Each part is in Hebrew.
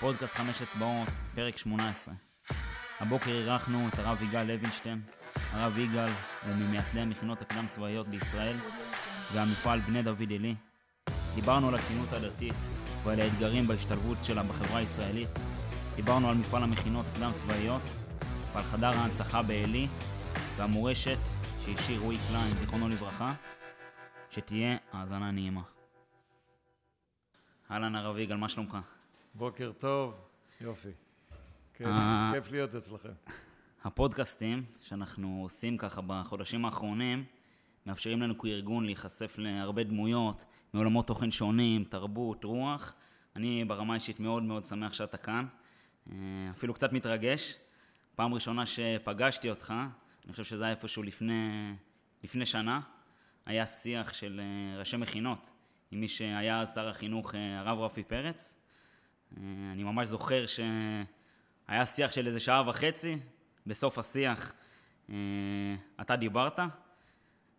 פודקאסט חמש אצבעות, פרק 18. הבוקר אירחנו את הרב יגאל לוינשטיין. הרב יגאל הוא ממייסדי המכינות הקדם צבאיות בישראל והמפעל בני דוד עלי. דיברנו על הציונות הדתית ועל האתגרים בהשתלבות שלה בחברה הישראלית. דיברנו על מפעל המכינות הקדם צבאיות ועל חדר ההנצחה בעלי והמורשת שהשאיר רועי קליין, זיכרונו לברכה. שתהיה האזנה נעימה. אהלן הרב יגאל, מה שלומך? בוקר טוב, יופי. כיף, אה. כיף להיות אצלכם. הפודקאסטים שאנחנו עושים ככה בחודשים האחרונים מאפשרים לנו כארגון להיחשף להרבה דמויות מעולמות תוכן שונים, תרבות, רוח. אני ברמה האישית מאוד מאוד שמח שאתה כאן, אה, אפילו קצת מתרגש. פעם ראשונה שפגשתי אותך, אני חושב שזה היה איפשהו לפני, לפני שנה, היה שיח של אה, ראשי מכינות עם מי שהיה אז שר החינוך, הרב רפי פרץ. אה, אני ממש זוכר שהיה שיח של איזה שעה וחצי, בסוף השיח אה, אתה דיברת. אה,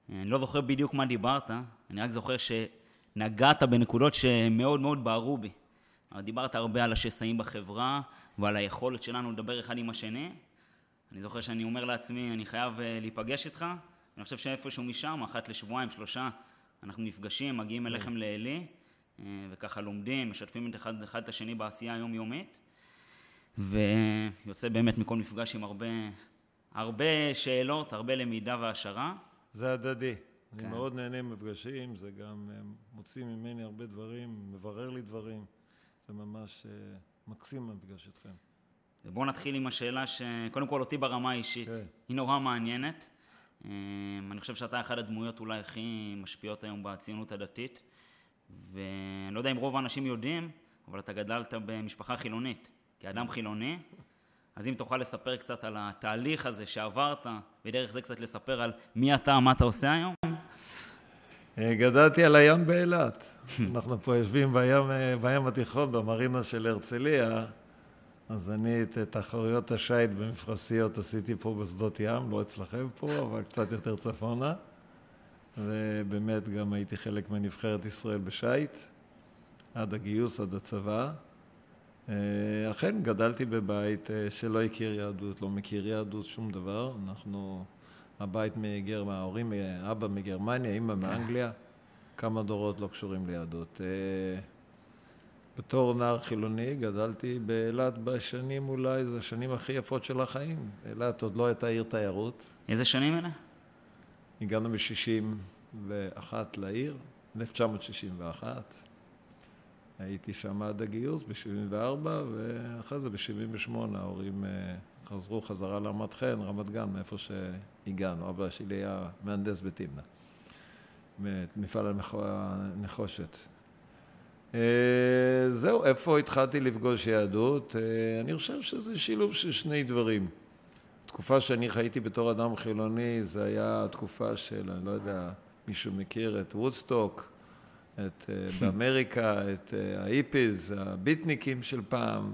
אני לא זוכר בדיוק מה דיברת, אני רק זוכר שנגעת בנקודות שמאוד מאוד בערו בי. דיברת הרבה על השסעים בחברה ועל היכולת שלנו לדבר אחד עם השני. אני זוכר שאני אומר לעצמי, אני חייב להיפגש איתך. אני חושב שאיפשהו משם, אחת לשבועיים, שלושה, אנחנו נפגשים, מגיעים אליכם לעלי, וככה לומדים, משתפים את אחד, אחד את השני בעשייה היומיומית. ויוצא באמת מכל מפגש עם הרבה, הרבה שאלות, הרבה למידה והעשרה. זה הדדי. אני כן. מאוד נהנה ממפגשים, זה גם אה, מוציא ממני הרבה דברים, מברר לי דברים. זה ממש אה, מקסים המפגש איתכם. ובואו נתחיל עם השאלה שקודם כל אותי ברמה האישית, כן. היא נורא מעניינת. אה, אני חושב שאתה אחד הדמויות אולי הכי משפיעות היום בציונות הדתית. ואני לא יודע אם רוב האנשים יודעים, אבל אתה גדלת במשפחה חילונית. כאדם חילוני, אז אם תוכל לספר קצת על התהליך הזה שעברת, ודרך זה קצת לספר על מי אתה, מה אתה עושה היום. אה, גדלתי על הים באילת. אנחנו פה יושבים בים, אה, בים התיכון, במרינה של הרצליה, אז אני את תחרויות השיט במפרשיות עשיתי פה בשדות ים, לא אצלכם פה, אבל קצת יותר צפונה. ובאמת גם הייתי חלק מנבחרת ישראל בשיט, עד הגיוס, עד הצבא. אה, אכן, גדלתי בבית אה, שלא הכיר יהדות, לא מכיר יהדות, שום דבר. אנחנו, הבית מגרמניה, ההורים, אבא מגרמניה, אימא מאנגליה, כמה דורות לא קשורים ליהדות. אה, בתור נער חילוני גדלתי באילת בשנים אולי, זה השנים הכי יפות של החיים. אילת עוד לא הייתה עיר תיירות. איזה שנים אלה? הגענו ב-61 לעיר, 1961. הייתי שם עד הגיוס ב-74, ואחרי זה ב-78 ההורים אה, חזרו חזרה לרמת חן, רמת גן, מאיפה שהגענו. אבא שלי היה מהנדס בתמנע, מפעל הנחו- הנחושת. אה, זהו, איפה התחלתי לפגוש יהדות? אה, אני חושב שזה שילוב של שני דברים. התקופה שאני חייתי בתור אדם חילוני, זה היה התקופה של, אני לא יודע, מישהו מכיר את וודסטוק, את, אה, באמריקה, את אה, ההיפיז, הביטניקים של פעם.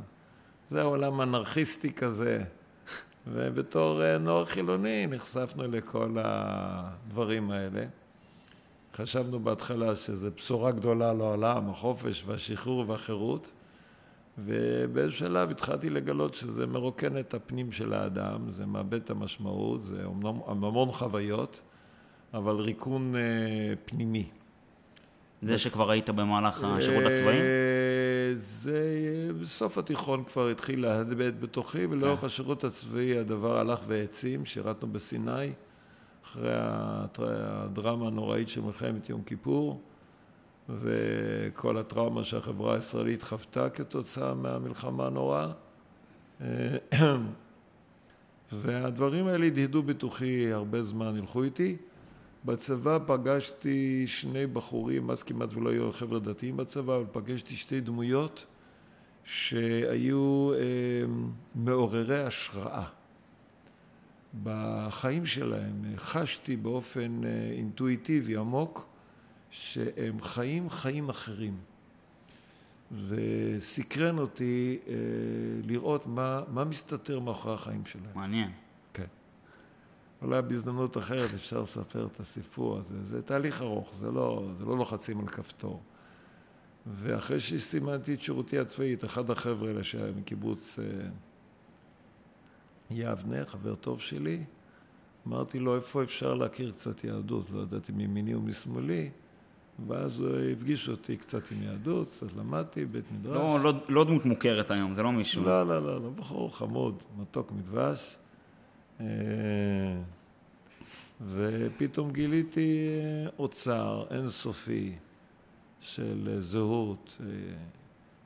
זה עולם אנרכיסטי כזה. ובתור אה, נוער חילוני נחשפנו לכל הדברים האלה. חשבנו בהתחלה שזו בשורה גדולה לעולם, החופש והשחרור והחירות. ובאיזשהו שלב התחלתי לגלות שזה מרוקן את הפנים של האדם, זה מאבד את המשמעות, זה אומנם המון חוויות, אבל ריקון אה, פנימי. זה בס- שכבר היית במהלך השירות הצבאי? אה, זה בסוף התיכון כבר התחיל להדהד בתוכי, ולאורך כן. השירות הצבאי הדבר הלך והעצים, שירתנו בסיני, אחרי הדרמה הנוראית של מלחמת יום כיפור, וכל הטראומה שהחברה הישראלית חוותה כתוצאה מהמלחמה הנוראה. אה, והדברים האלה הדהדו בתוכי הרבה זמן, ילכו איתי. בצבא פגשתי שני בחורים, אז כמעט ולא היו חבר'ה דתיים בצבא, אבל פגשתי שתי דמויות שהיו אה, מעוררי השראה. בחיים שלהם חשתי באופן אה, אינטואיטיבי עמוק שהם חיים חיים אחרים. וסקרן אותי אה, לראות מה, מה מסתתר מאחורי החיים שלהם. מעניין. כן. אולי בהזדמנות אחרת אפשר לספר את הסיפור הזה. זה תהליך ארוך, זה לא, זה לא לוחצים על כפתור. ואחרי שסימנתי את שירותי הצבאי, את אחד החבר'ה האלה שהיה מקיבוץ אה, יבנה, חבר טוב שלי, אמרתי לו, איפה אפשר להכיר קצת יהדות? לא ידעתי מימיני ומשמאלי, ואז הוא הפגיש אותי קצת עם יהדות, קצת למדתי, בית מדרש. לא, לא, לא דמות מוכרת היום, זה לא מישהו. לא, לא, לא, לא, בחור חמוד, מתוק מדבש. אה, ופתאום גיליתי אה, אוצר אינסופי של זהות אה,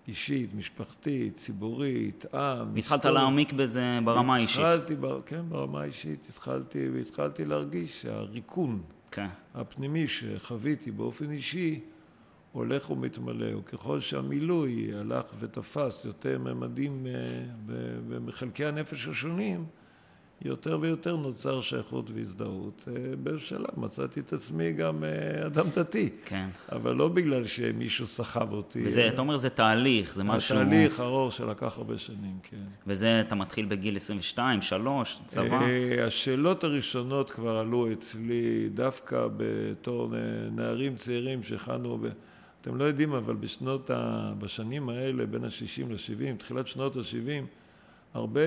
אישית, משפחתית, ציבורית, עם. התחלת להעמיק בזה ברמה האישית. התחלתי, כן, ברמה האישית. התחלתי, והתחלתי להרגיש שהריקון. הפנימי שחוויתי באופן אישי הולך ומתמלא, וככל שהמילוי הלך ותפס יותר ממדים אה, בחלקי הנפש השונים, יותר ויותר נוצר שייכות והזדהות. אה, בשלב מצאתי את עצמי גם אה, אדם דתי. כן. אבל לא בגלל שמישהו סחב אותי. וזה, אתה אומר, זה תהליך, זה משהו... תהליך ארוך שלקח הרבה שנים, כן. וזה, אתה מתחיל בגיל 22, 3, צבא? אה, השאלות הראשונות כבר עלו אצלי דווקא בתור נערים צעירים שהכנו... ב... אתם לא יודעים, אבל בשנות ה... בשנים האלה, בין ה-60 ל-70, תחילת שנות ה-70, הרבה אה,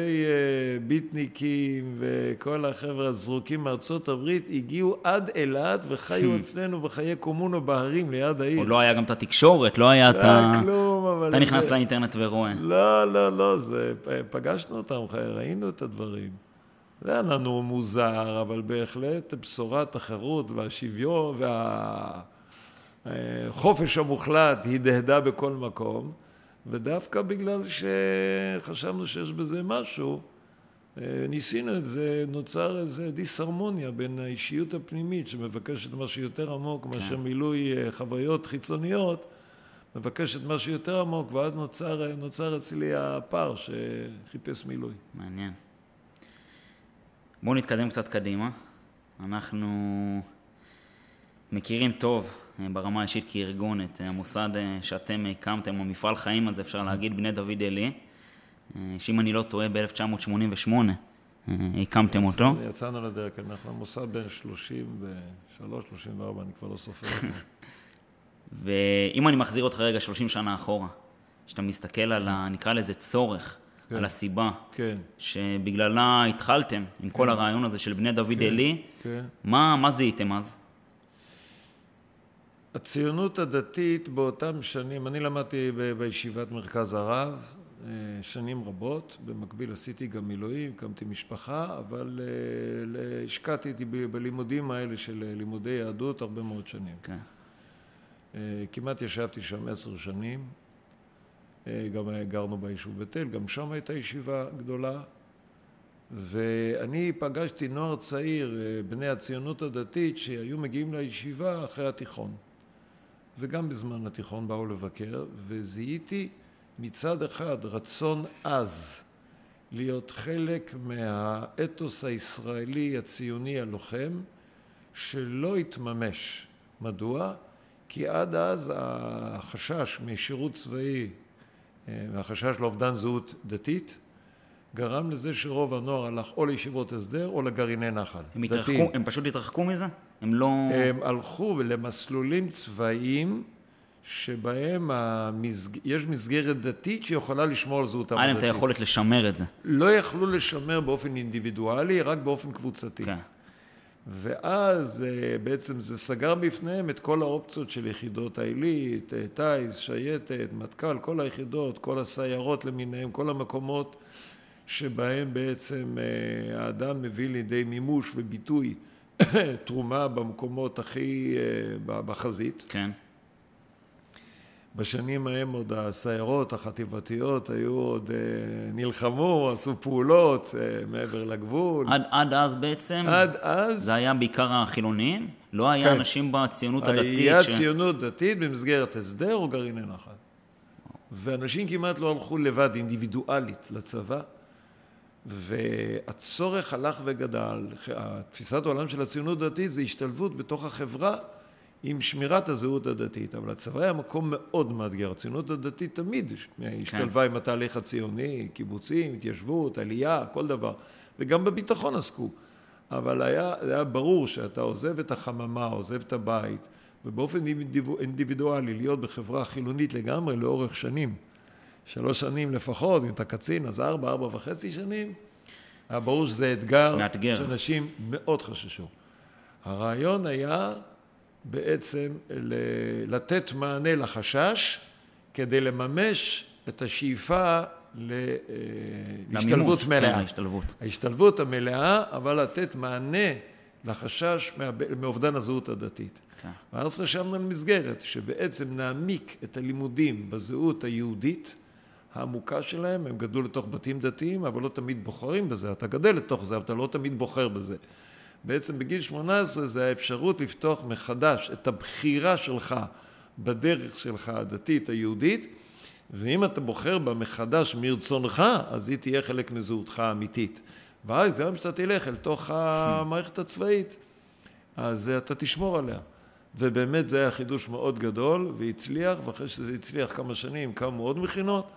ביטניקים וכל החבר'ה הזרוקים מארצות הברית הגיעו עד אילת וחיו אצלנו בחיי קומונו בהרים ליד העיר. עוד לא היה גם את התקשורת, לא היה את לא ה... כלום, אבל... אתה נכנס לאינטרנט ורואה. לא, לא, לא, זה... פגשנו אותם, ראינו את הדברים. זה היה לנו מוזר, אבל בהחלט בשורת החירות והשוויון והחופש המוחלט הדהדה בכל מקום. ודווקא בגלל שחשבנו שיש בזה משהו, אה, ניסינו את זה, נוצר איזה דיסהרמוניה בין האישיות הפנימית שמבקשת משהו יותר עמוק כן. מאשר מילוי אה, חוויות חיצוניות, מבקשת משהו יותר עמוק, ואז נוצר, אה, נוצר אצלי הפער שחיפש מילוי. מעניין. בואו נתקדם קצת קדימה. אנחנו מכירים טוב ברמה האישית כארגון, את אה, המוסד אה, שאתם הקמתם, או מפעל חיים הזה, אפשר להגיד, בני דוד עלי, שאם אני לא טועה, ב-1988 הקמתם אותו. יצאנו לדרך, אנחנו המוסד בין 33, 34, אני כבר לא סופר. ואם אני מחזיר אותך רגע 30 שנה אחורה, שאתה מסתכל על, ה, נקרא לזה צורך, כן. על הסיבה, כן. שבגללה התחלתם עם כן. כל הרעיון הזה של בני דוד כן. עלי, כן. מה, מה זיהיתם אז? הציונות הדתית באותם שנים, אני למדתי בישיבת מרכז הרב אה, שנים רבות, במקביל עשיתי גם מילואים, הקמתי משפחה, אבל אה, השקעתי בלימודים האלה של לימודי יהדות הרבה מאוד שנים. כן. אה, כמעט ישבתי שם עשר שנים, גם גרנו ביישוב בית אל, גם שם הייתה ישיבה גדולה, ואני פגשתי נוער צעיר, בני הציונות הדתית, שהיו מגיעים לישיבה אחרי התיכון. וגם בזמן התיכון באו לבקר, וזיהיתי מצד אחד רצון עז להיות חלק מהאתוס הישראלי הציוני הלוחם, שלא התממש. מדוע? כי עד אז החשש משירות צבאי אה, והחשש לאובדן זהות דתית גרם לזה שרוב הנוער הלך או לישיבות הסדר או לגרעיני נחל. הם, התרחקו, הם פשוט התרחקו מזה? הם לא... הם הלכו למסלולים צבאיים שבהם המסג... יש מסגרת דתית שיכולה לשמור על זהותם הדתית. היה להם את היכולת לשמר את זה. לא יכלו לשמר באופן אינדיבידואלי, רק באופן קבוצתי. כן. ואז אה, בעצם זה סגר בפניהם את כל האופציות של יחידות העילית, אה, טיס, שייטת, מטכ"ל, כל היחידות, כל הסיירות למיניהם, כל המקומות שבהם בעצם אה, האדם מביא לידי מימוש וביטוי תרומה במקומות הכי אה, בחזית. כן. בשנים ההם עוד הסיירות החטיבתיות היו עוד אה, נלחמו, עשו פעולות מעבר לגבול. עד, עד אז בעצם? עד אז. זה היה בעיקר החילונים? לא היה כן. אנשים בציונות הדתית? היה ש... ציונות דתית במסגרת הסדר או גרעיני נחל. ואנשים כמעט לא הלכו לבד, אינדיבידואלית, לצבא. והצורך הלך וגדל. תפיסת העולם של הציונות הדתית זה השתלבות בתוך החברה עם שמירת הזהות הדתית. אבל הצבא היה מקום מאוד מאתגר. הציונות הדתית תמיד השתלבה כן. עם התהליך הציוני, קיבוצים, התיישבות, עלייה, כל דבר. וגם בביטחון עסקו. אבל היה, היה ברור שאתה עוזב את החממה, עוזב את הבית, ובאופן אינדיבידואלי להיות בחברה חילונית לגמרי לאורך שנים, שלוש שנים לפחות, אם אתה קצין, אז ארבע, ארבע וחצי שנים, היה ברור שזה אתגר, מאתגר. שאנשים מאוד חששו. הרעיון היה בעצם לתת מענה לחשש כדי לממש את השאיפה להשתלבות למימוש, מלאה. כן, ההשתלבות. ההשתלבות המלאה, אבל לתת מענה לחשש מאובדן הזהות הדתית. כן. ואז חשבנו על מסגרת שבעצם נעמיק את הלימודים בזהות היהודית העמוקה שלהם, הם גדלו לתוך בתים דתיים, אבל לא תמיד בוחרים בזה, אתה גדל לתוך זה, אבל אתה לא תמיד בוחר בזה. בעצם בגיל 18 זה האפשרות לפתוח מחדש את הבחירה שלך בדרך שלך הדתית היהודית, ואם אתה בוחר בה מחדש מרצונך, אז היא תהיה חלק מזהותך האמיתית. ואז גם כשאתה תלך אל תוך המערכת הצבאית, אז אתה תשמור עליה. ובאמת זה היה חידוש מאוד גדול, והצליח, ואחרי שזה הצליח כמה שנים קמו עוד מכינות,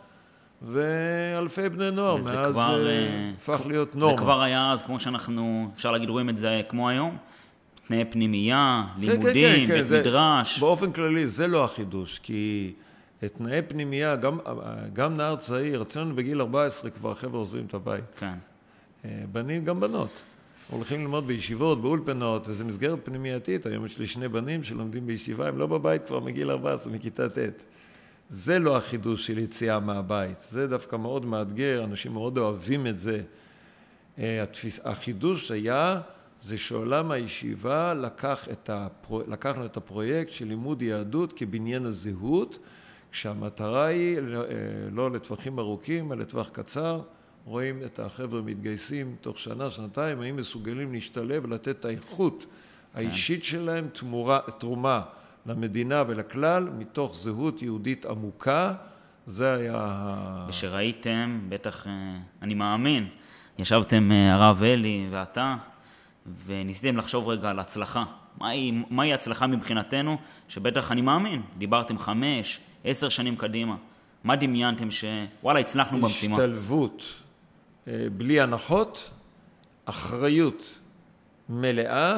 ואלפי בני נוער, מאז כבר, אה, אה, הפך להיות נורמה. זה כבר היה אז, כמו שאנחנו, אפשר להגיד, רואים את זה כמו היום? תנאי פנימייה, לימודים, בית זה- מדרש. באופן כללי זה לא החידוש, כי תנאי פנימייה, גם, גם נער צעיר, אצלנו בגיל 14 כבר החבר'ה עוזבים את הבית. כן. אה, בנים גם בנות. הולכים ללמוד בישיבות, באולפנות, וזו מסגרת פנימייתית. היום יש לי שני בנים שלומדים בישיבה, הם לא בבית כבר מגיל 14, מכיתה ט'. זה לא החידוש של יציאה מהבית. זה דווקא מאוד מאתגר, אנשים מאוד אוהבים את זה. אה, התפיס, החידוש היה, זה שעולם הישיבה לקח את הפרו, לקחנו את הפרויקט של לימוד יהדות כבניין הזהות, כשהמטרה היא לא, אה, לא לטווחים ארוכים, אלא לטווח קצר. רואים את החבר'ה מתגייסים תוך שנה, שנתיים, האם מסוגלים להשתלב ולתת את האיכות האישית שלהם תמורה, תרומה למדינה ולכלל, מתוך זהות יהודית עמוקה. זה היה... ושראיתם, בטח, אה, אני מאמין, ישבתם אה, הרב אלי ואתה, וניסיתם לחשוב רגע על הצלחה. מהי, מהי הצלחה מבחינתנו, שבטח אני מאמין, דיברתם חמש, עשר שנים קדימה. מה דמיינתם שוואלה, הצלחנו במשימה? השתלבות אה, בלי הנחות, אחריות מלאה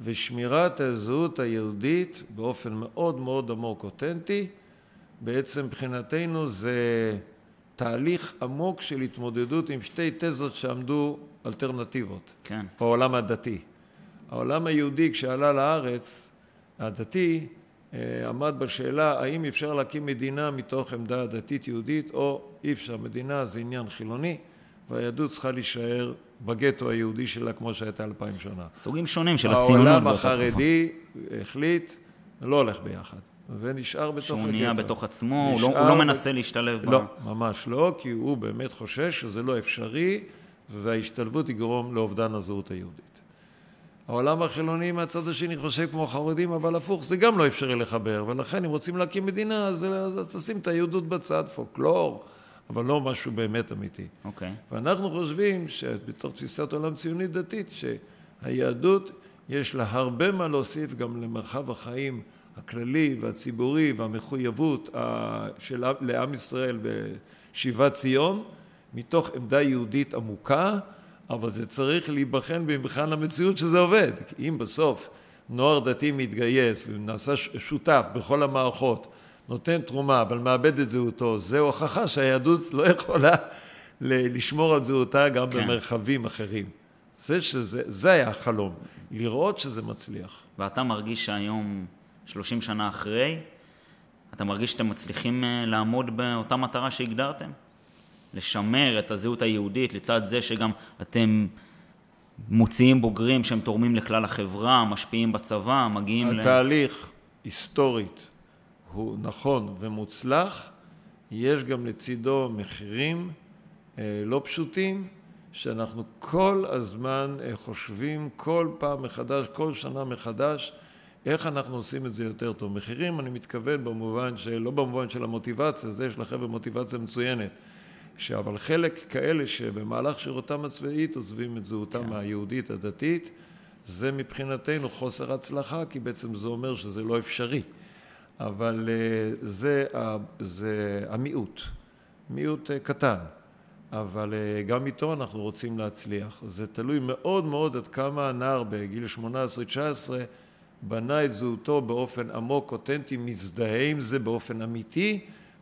ושמירת הזהות היהודית באופן מאוד מאוד עמוק אותנטי. בעצם מבחינתנו זה תהליך עמוק של התמודדות עם שתי תזות שעמדו אלטרנטיבות כן. בעולם הדתי. העולם היהודי כשעלה לארץ, הדתי, אה, עמד בשאלה האם אפשר להקים מדינה מתוך עמדה דתית יהודית או אי אפשר, מדינה זה עניין חילוני והיהדות צריכה להישאר בגטו היהודי שלה כמו שהייתה אלפיים שנה. סוגים שונים של הציונות העולם. החרדי החליט, לא הולך ביחד ונשאר בתוך שהוא נהיה הגטו. בתוך עצמו, הוא לא, הוא לא ב- מנסה להשתלב ב... לא, ממש לא, כי הוא באמת חושש שזה לא אפשרי וההשתלבות יגרום לאובדן הזהות היהודית. העולם החילוני מהצד השני חושב כמו החרדים, אבל הפוך, זה גם לא אפשרי לחבר, ולכן אם רוצים להקים מדינה, אז, אז, אז תשים את היהדות בצד, פולקלור, אבל לא משהו באמת אמיתי. אוקיי. ואנחנו חושבים שבתור תפיסת עולם ציונית דתית, שהיהדות יש לה הרבה מה להוסיף גם למרחב החיים הכללי והציבורי והמחויבות ה- של, עם- לעם ישראל בשיבת ציון, מתוך עמדה יהודית עמוקה, אבל זה צריך להיבחן במבחן המציאות שזה עובד. כי אם בסוף נוער דתי מתגייס ונעשה שותף בכל המערכות, נותן תרומה אבל מאבד את זהותו, זה הוכחה שהיהדות לא יכולה לשמור על זהותה גם כן. במרחבים אחרים. זה, שזה, זה היה החלום, לראות שזה מצליח. ואתה מרגיש שהיום, 30 שנה אחרי, אתה מרגיש שאתם מצליחים אה, לעמוד באותה מטרה שהגדרתם? לשמר את הזהות היהודית לצד זה שגם אתם מוציאים בוגרים שהם תורמים לכלל החברה, משפיעים בצבא, מגיעים ל... התהליך היסטורית הוא נכון ומוצלח, יש גם לצידו מחירים אה, לא פשוטים, שאנחנו כל הזמן אה, חושבים כל פעם מחדש, כל שנה מחדש, איך אנחנו עושים את זה יותר טוב. מחירים, אני מתכוון במובן של, לא במובן של המוטיבציה, זה יש לחבר'ה מוטיבציה מצוינת, ש- אבל חלק כאלה שבמהלך שירותם הצבאית עוזבים את זהותם כן. היהודית הדתית, זה מבחינתנו חוסר הצלחה, כי בעצם זה אומר שזה לא אפשרי. אבל אה, זה, זה המיעוט, מיעוט אה, קטן, אבל אה, גם איתו אנחנו רוצים להצליח. זה תלוי מאוד מאוד עד כמה הנער בגיל 18-19 בנה את זהותו באופן עמוק, אותנטי, מזדהה עם זה באופן אמיתי,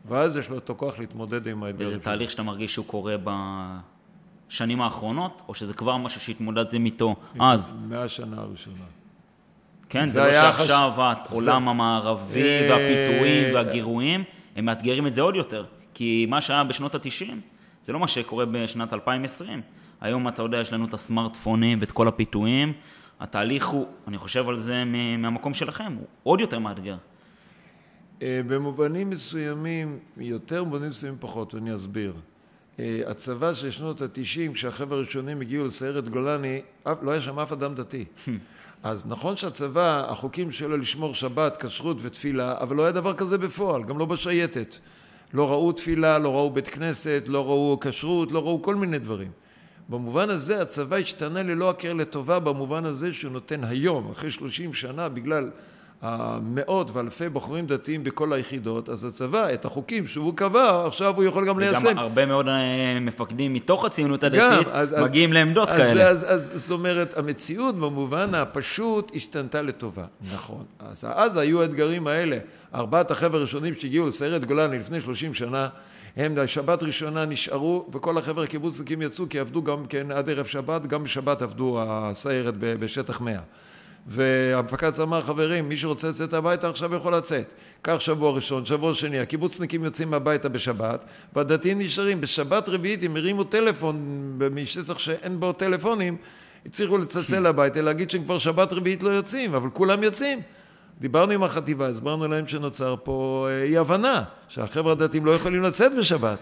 ואז יש לו את הכוח להתמודד עם האתגר. וזה תהליך שאתה מרגיש שהוא קורה בשנים האחרונות, או שזה כבר משהו שהתמודדתם איתו אז? מהשנה הראשונה. כן, זה, זה לא שעכשיו חש... העולם זה... המערבי אה, והפיתויים והגירויים, הם מאתגרים את זה עוד יותר. כי מה שהיה בשנות ה-90, זה לא מה שקורה בשנת 2020. היום אתה יודע, יש לנו את הסמארטפונים ואת כל הפיתויים. התהליך הוא, אני חושב על זה מהמקום שלכם, הוא עוד יותר מאתגר. אה, במובנים מסוימים, יותר, במובנים מסוימים פחות, ואני אסביר. אה, הצבא של שנות התשעים, כשהחבר'ה הראשונים הגיעו לסיירת גולני, לא היה שם אף אדם דתי. אז נכון שהצבא, החוקים שלו לשמור שבת, כשרות ותפילה, אבל לא היה דבר כזה בפועל, גם לא בשייטת. לא ראו תפילה, לא ראו בית כנסת, לא ראו כשרות, לא ראו כל מיני דברים. במובן הזה הצבא השתנה ללא הכר לטובה במובן הזה שהוא נותן היום, אחרי שלושים שנה, בגלל המאות ואלפי בחורים דתיים בכל היחידות, אז הצבא, את החוקים שהוא קבע, עכשיו הוא יכול גם ליישם. וגם הרבה מאוד אה, מפקדים מתוך הציונות הדתית גם, אז, מגיעים אז, לעמדות אז, כאלה. אז, אז, אז זאת אומרת, המציאות במובן הפשוט השתנתה לטובה. נכון. אז, אז היו האתגרים האלה. ארבעת החבר'ה הראשונים שהגיעו לסיירת גולני לפני שלושים שנה, הם בשבת ראשונה נשארו, וכל החבר'ה הקיבוצניקים יצאו, כי עבדו גם כן עד ערב שבת, גם בשבת עבדו הסיירת בשטח מאה. והמפקד אמר, חברים, מי שרוצה לצאת הביתה עכשיו יכול לצאת. כך שבוע ראשון, שבוע שני, הקיבוצניקים יוצאים הביתה בשבת, והדתיים נשארים. בשבת רביעית הם הרימו טלפון משטח שאין בו טלפונים, הצליחו לצלצל הביתה, להגיד שהם כבר שבת רביעית לא יוצאים, אבל כולם יוצאים. דיברנו עם החטיבה, הסברנו להם שנוצר פה אה, אי הבנה, שהחבר'ה הדתיים לא יכולים לצאת בשבת.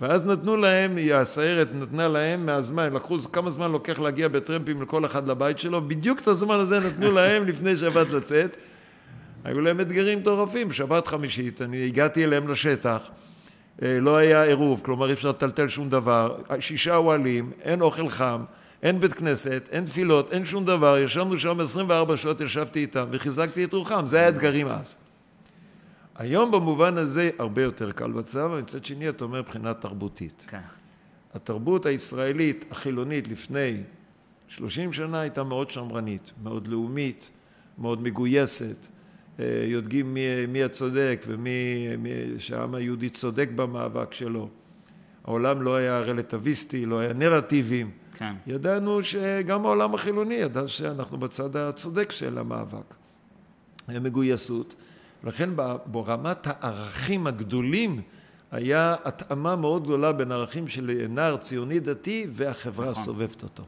ואז נתנו להם, הסיירת נתנה להם מהזמן, לקחו כמה זמן לוקח להגיע בטרמפים לכל אחד לבית שלו, בדיוק את הזמן הזה נתנו להם לפני שבת לצאת. היו להם אתגרים מטורפים, שבת חמישית, אני הגעתי אליהם לשטח, אה, לא היה עירוב, כלומר אי אפשר לטלטל שום דבר, שישה אוהלים, אין אוכל חם, אין בית כנסת, אין תפילות, אין שום דבר, ישבנו שם 24 שעות, ישבתי איתם וחיזקתי את רוחם, זה היה אתגרים אז. היום במובן הזה הרבה יותר קל בצבא, ומצד שני אתה אומר מבחינה תרבותית. כן. התרבות הישראלית החילונית לפני 30 שנה הייתה מאוד שמרנית, מאוד לאומית, מאוד מגויסת, אה, יודעים מי, מי הצודק ומי מי, שהעם היהודי צודק במאבק שלו. העולם לא היה רלטיביסטי, לא היה נרטיבים. כן. ידענו שגם העולם החילוני ידע שאנחנו בצד הצודק של המאבק. היה מגויסות. לכן ברמת הערכים הגדולים היה התאמה מאוד גדולה בין ערכים של נער ציוני דתי והחברה נכון. הסובבת אותו.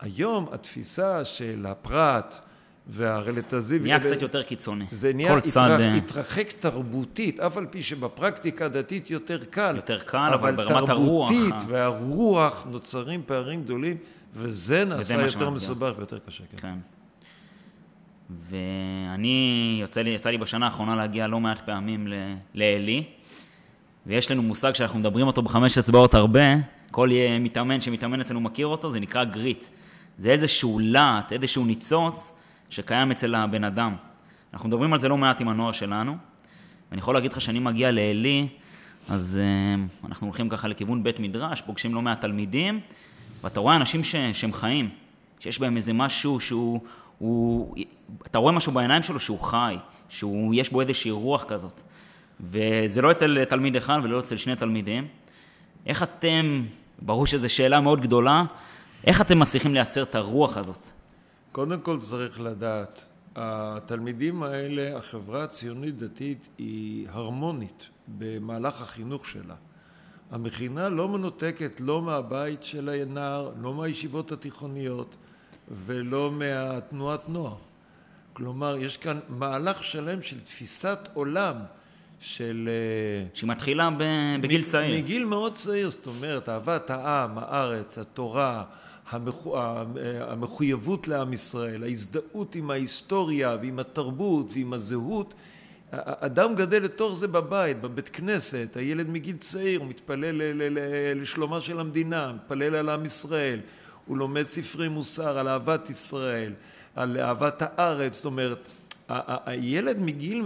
היום התפיסה של הפרט והרלטזיבי... נהיה קצת יותר קיצוני. זה נהיה התרח, צד... אה, התרחק תרבותית, אף על פי שבפרקטיקה הדתית יותר קל. יותר קל, אבל, אבל ברמת הרוח... אבל תרבותית והרוח נוצרים פערים גדולים, וזה נעשה יותר מסובך ויותר קשה. כן. כן. ואני, יוצא לי, יצא לי בשנה האחרונה להגיע לא מעט פעמים לעלי, ויש לנו מושג שאנחנו מדברים אותו בחמש אצבעות הרבה, כל מתאמן שמתאמן אצלנו מכיר אותו, זה נקרא גריט. זה איזשהו להט, איזשהו ניצוץ שקיים אצל הבן אדם. אנחנו מדברים על זה לא מעט עם הנוער שלנו, ואני יכול להגיד לך שאני מגיע לעלי, אז uh, אנחנו הולכים ככה לכיוון בית מדרש, פוגשים לא מעט תלמידים, ואתה רואה אנשים ש, שהם חיים, שיש בהם איזה משהו שהוא הוא, אתה רואה משהו בעיניים שלו שהוא חי, שיש בו איזושהי רוח כזאת. וזה לא אצל תלמיד אחד ולא אצל שני תלמידים. איך אתם, ברור שזו שאלה מאוד גדולה, איך אתם מצליחים לייצר את הרוח הזאת? קודם כל צריך לדעת, התלמידים האלה, החברה הציונית דתית היא הרמונית במהלך החינוך שלה. המכינה לא מנותקת לא מהבית של הנער, לא מהישיבות התיכוניות, ולא מהתנועת נוער. כלומר, יש כאן מהלך שלם של תפיסת עולם של... אה, שמתחילה בגיל צעיר. מגיל מאוד צעיר, זאת אומרת, אהבת העם, הארץ, התורה, המחו... המחויבות לעם ישראל, ההזדהות עם ההיסטוריה ועם התרבות ועם הזהות. אדם גדל לתוך זה בבית, בבית כנסת, הילד מגיל צעיר, הוא מתפלל לשלומה של המדינה, מתפלל על עם ישראל. הוא לומד ספרי מוסר על אהבת ישראל, על אהבת הארץ, זאת אומרת, הילד מגיל,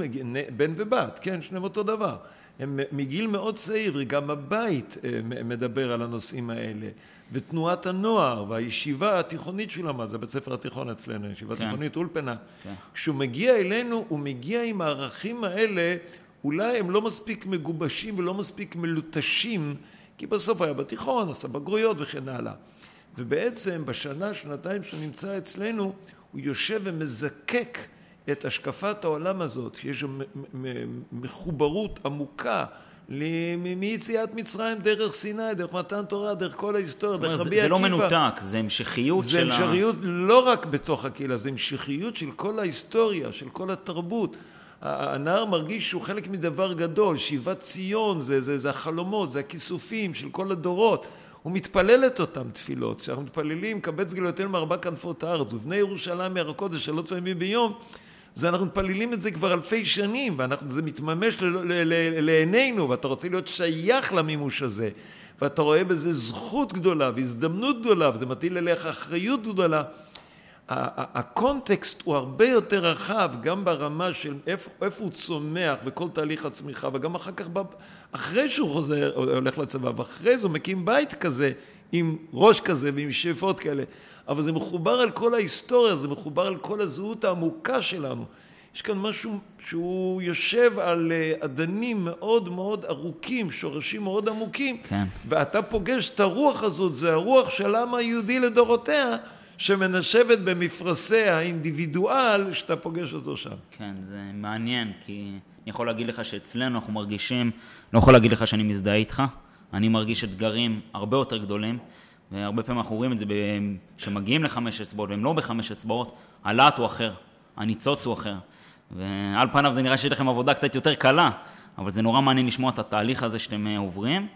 בן ובת, כן, שניהם אותו דבר, הם מגיל מאוד צעיר, וגם הבית אה, מדבר על הנושאים האלה. ותנועת הנוער והישיבה התיכונית שהוא למד, זה בית ספר התיכון אצלנו, ישיבה כן. תיכונית אולפנה. כן. כשהוא מגיע אלינו, הוא מגיע עם הערכים האלה, אולי הם לא מספיק מגובשים ולא מספיק מלוטשים, כי בסוף היה בתיכון, עשה בגרויות וכן הלאה. ובעצם בשנה, שנתיים שהוא נמצא אצלנו, הוא יושב ומזקק את השקפת העולם הזאת, שיש מחוברות עמוקה מיציאת מצרים דרך סיני, דרך מתן תורה, דרך כל ההיסטוריה, דרך רבי עקיבא. זה לא מנותק, זה המשכיות של ה... זה המשכיות לא רק בתוך הקהילה, זה המשכיות של כל ההיסטוריה, של כל התרבות. הנער מרגיש שהוא חלק מדבר גדול, שיבת ציון, זה, זה, זה החלומות, זה הכיסופים של כל הדורות. הוא מתפלל את אותן תפילות. כשאנחנו מתפללים, קבץ גלויותינו מארבע כנפות הארץ, ובני ירושלים מהרכות זה שלוש פעמים ביום, זה אנחנו מתפללים את זה כבר אלפי שנים, וזה מתממש לעינינו, ואתה רוצה להיות שייך למימוש הזה, ואתה רואה בזה זכות גדולה והזדמנות גדולה, וזה מטיל עליך אחריות גדולה. הקונטקסט הוא הרבה יותר רחב, גם ברמה של איפה, איפה הוא צומח וכל תהליך הצמיחה, וגם אחר כך, אחרי שהוא חוזר, הולך לצבא, ואחרי זה הוא מקים בית כזה, עם ראש כזה ועם שאיפות כאלה. אבל זה מחובר על כל ההיסטוריה, זה מחובר על כל הזהות העמוקה שלנו. יש כאן משהו שהוא יושב על אה, אדנים מאוד מאוד ארוכים, שורשים מאוד עמוקים, כן. ואתה פוגש את הרוח הזאת, זה הרוח של העם היהודי לדורותיה, שמנשבת במפרשי האינדיבידואל שאתה פוגש אותו שם. כן, זה מעניין, כי אני יכול להגיד לך שאצלנו אנחנו מרגישים, לא יכול להגיד לך שאני מזדהה איתך, אני מרגיש אתגרים הרבה יותר גדולים. והרבה פעמים אנחנו רואים את זה כשמגיעים לחמש אצבעות והם לא בחמש אצבעות, הלהט הוא אחר, הניצוץ הוא אחר. ועל פניו זה נראה שיש לכם עבודה קצת יותר קלה, אבל זה נורא מעניין לשמוע את התהליך הזה שאתם אה, עוברים.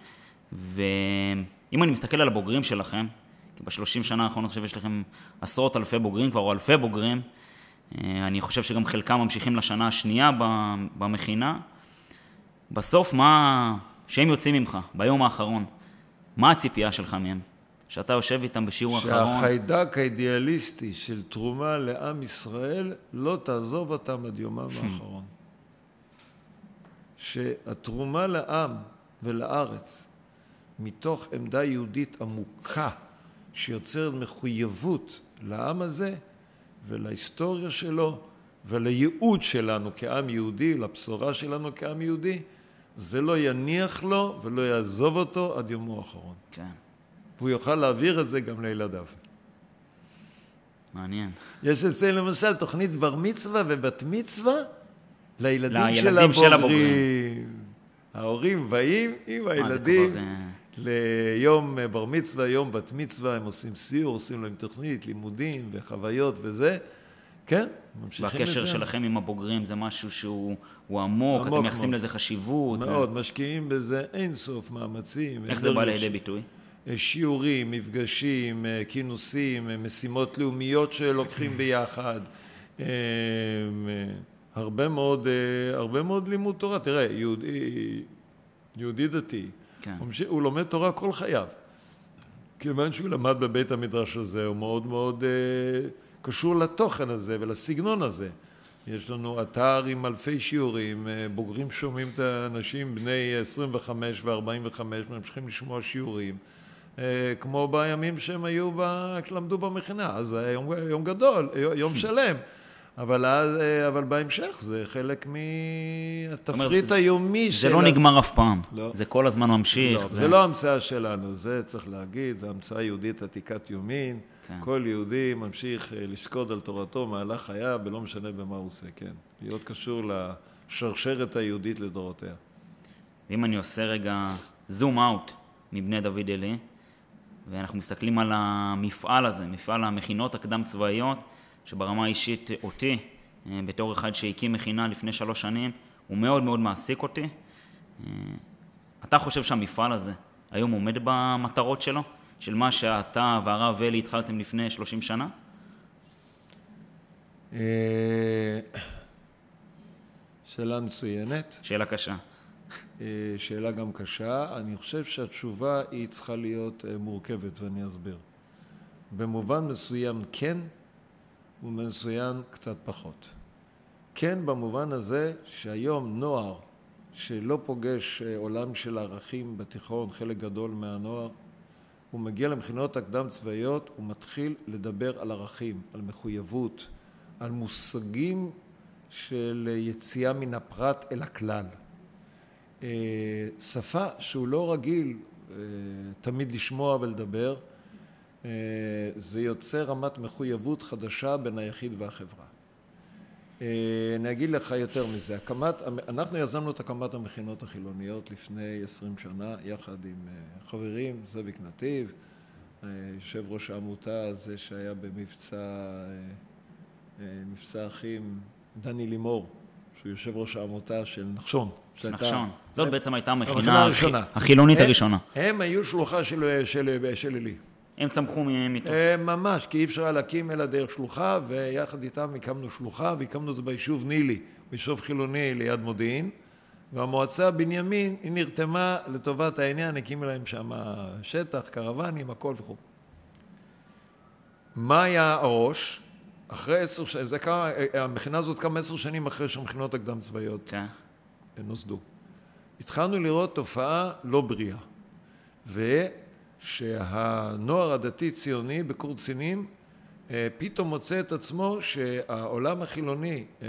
ואם אני מסתכל על הבוגרים שלכם, כי בשלושים שנה האחרונות עכשיו יש לכם עשרות אלפי בוגרים כבר, או אלפי בוגרים, אה, אני חושב שגם חלקם ממשיכים לשנה השנייה במכינה. בסוף, מה, שהם יוצאים ממך, ביום האחרון, מה הציפייה שלך מהם? שאתה יושב איתם בשיעור האחרון. שהחיידק האידיאליסטי של תרומה לעם ישראל לא תעזוב אותם עד יומם האחרון. שהתרומה לעם ולארץ מתוך עמדה יהודית עמוקה שיוצרת מחויבות לעם הזה ולהיסטוריה שלו ולייעוד שלנו כעם יהודי, לבשורה שלנו כעם יהודי, זה לא יניח לו ולא יעזוב אותו עד יומו האחרון. כן. והוא יוכל להעביר את זה גם לילדיו. מעניין. יש אצלנו למשל תוכנית בר מצווה ובת מצווה לילדים, של הבוגרים. של הבוגרים. ההורים באים עם הילדים. אה, ליום בר מצווה, יום בת מצווה, הם עושים סיור, עושים להם תוכנית, לימודים וחוויות וזה. כן, ממשיכים לזה. והקשר שלכם עם הבוגרים זה משהו שהוא עמוק, עמוק, אתם מייחסים לזה חשיבות. מאוד, זה... משקיעים בזה אין סוף מאמצים. איך זה בא לידי ביטוי? שיעורים, מפגשים, אה, כינוסים, אה, משימות לאומיות שלוקחים ביחד. אה, הרבה מאוד, הרבה מאוד לימוד תורה. תראה, יהודי, יהודי דתי, כן. הוא, הוא לומד תורה כל חייו. כיוון שהוא למד בבית המדרש הזה, הוא מאוד מאוד קשור לתוכן הזה ולסגנון הזה. יש לנו אתר עם אלפי שיעורים, בוגרים שומעים את האנשים בני 25 ו-45 ממשיכים לשמוע שיעורים. אה, כמו בימים שהם היו, כשלמדו במכינה, אז היה יום, יום גדול, יום שלם. אבל, אה, אבל בהמשך זה חלק מהתפריט היומי של... זה לא נגמר אף פעם, לא. זה כל הזמן ממשיך. לא, זה... זה לא המצאה שלנו, זה צריך להגיד, זה המצאה יהודית עתיקת יומין. כן. כל יהודי ממשיך אה, לשקוד על תורתו מהלך חייו, ולא משנה במה הוא עושה, כן. להיות קשור לשרשרת היהודית לדורותיה. אם אני עושה רגע זום אאוט מבני דוד אלי, ואנחנו מסתכלים על המפעל הזה, מפעל המכינות הקדם צבאיות, שברמה האישית אותי, אה, בתור אחד שהקים מכינה לפני שלוש שנים, הוא מאוד מאוד מעסיק אותי. אה, אתה חושב שהמפעל הזה היום עומד במטרות שלו? של מה שאתה והרב אלי התחלתם לפני שלושים שנה? אה, שאלה מצוינת. שאלה קשה. שאלה גם קשה. אני חושב שהתשובה היא צריכה להיות מורכבת ואני אסביר. במובן מסוים כן ובמסוים קצת פחות. כן במובן הזה שהיום נוער שלא פוגש אה, עולם של ערכים בתיכון, חלק גדול מהנוער, הוא מגיע למכינות הקדם צבאיות, הוא מתחיל לדבר על ערכים, על מחויבות, על מושגים של יציאה מן הפרט אל הכלל. אה, שפה שהוא לא רגיל אה, תמיד לשמוע ולדבר, אה, זה יוצר רמת מחויבות חדשה בין היחיד והחברה. אני אגיד לך יותר מזה, הקמת, אנחנו יזמנו את הקמת המכינות החילוניות לפני עשרים שנה יחד עם חברים, זאביק נתיב, יושב ראש העמותה הזה שהיה במבצע מבצע אחים דני לימור, שהוא יושב ראש העמותה של נחשון. נחשון. זאת בעצם הייתה המכינה החילונית הראשונה. הם היו שלוחה של עלי. הם צמחו מתוך. ממש, כי אי אפשר היה להקים אלא דרך שלוחה, ויחד איתם הקמנו שלוחה, והקמנו את זה ביישוב נילי, ביישוב חילוני ליד מודיעין, והמועצה בנימין, היא נרתמה לטובת העניין, הקימה להם שם שטח, קרוונים, הכל וכו'. מה היה הראש? אחרי עשר שנים, זה כמה, המכינה הזאת קמה עשר שנים אחרי שהמכינות הקדם צבאיות כן. נוסדו. התחלנו לראות תופעה לא בריאה, ושהנוער הדתי-ציוני בקורצינים אה, פתאום מוצא את עצמו שהעולם החילוני אה,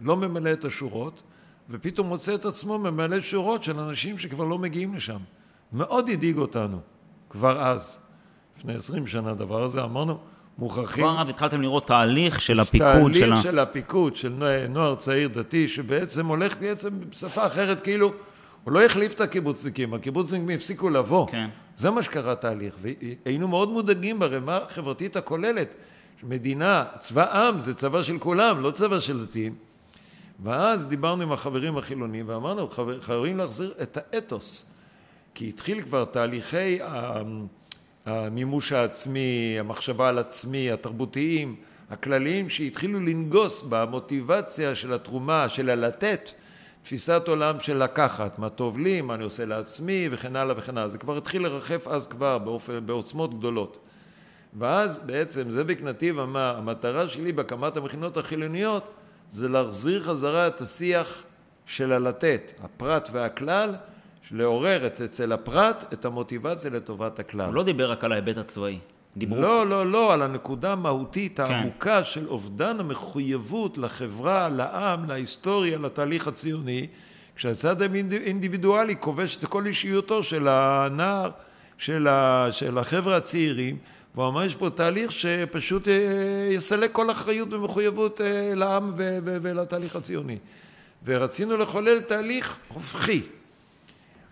לא ממלא את השורות, ופתאום מוצא את עצמו ממלא שורות של אנשים שכבר לא מגיעים לשם. מאוד הדאיג אותנו, כבר אז, לפני עשרים שנה הדבר הזה, אמרנו, מוכרחים... כבר אז התחלתם לראות תהליך של הפיקוד תהליך של ה... תהליך של הפיקוד, של נוער צעיר דתי, שבעצם הולך בעצם בשפה אחרת, כאילו, הוא לא החליף את הקיבוצניקים, הקיבוצניקים הפסיקו לבוא. כן. זה מה שקרה תהליך, והיינו מאוד מודאגים ברמה החברתית הכוללת. מדינה, צבא עם, זה צבא של כולם, לא צבא של דתיים. ואז דיברנו עם החברים החילונים ואמרנו, חייבים להחזיר את האתוס. כי התחיל כבר תהליכי המימוש העצמי, המחשבה על עצמי, התרבותיים, הכלליים שהתחילו לנגוס במוטיבציה של התרומה, של הלתת, תפיסת עולם של לקחת, מה טוב לי, מה אני עושה לעצמי וכן הלאה וכן הלאה. זה כבר התחיל לרחף אז כבר באופן, בעוצמות גדולות. ואז בעצם זאביק נתיב אמר, המטרה שלי בהקמת המכינות החילוניות זה להחזיר חזרה את השיח של הלתת, הפרט והכלל, לעורר את, אצל הפרט את המוטיבציה לטובת הכלל. הוא לא דיבר רק על ההיבט הצבאי. דיברו... לא, לא, לא, על הנקודה המהותית כן. העמוקה של אובדן המחויבות לחברה, לעם, להיסטוריה, לתהליך הציוני, כשהצד האינדיבידואלי כובש את כל אישיותו של הנער, של, ה, של החבר'ה הצעירים, והוא אמר, יש פה תהליך שפשוט אה, יסלק כל אחריות ומחויבות אה, לעם ולתהליך הציוני. ורצינו לחולל תהליך הופכי.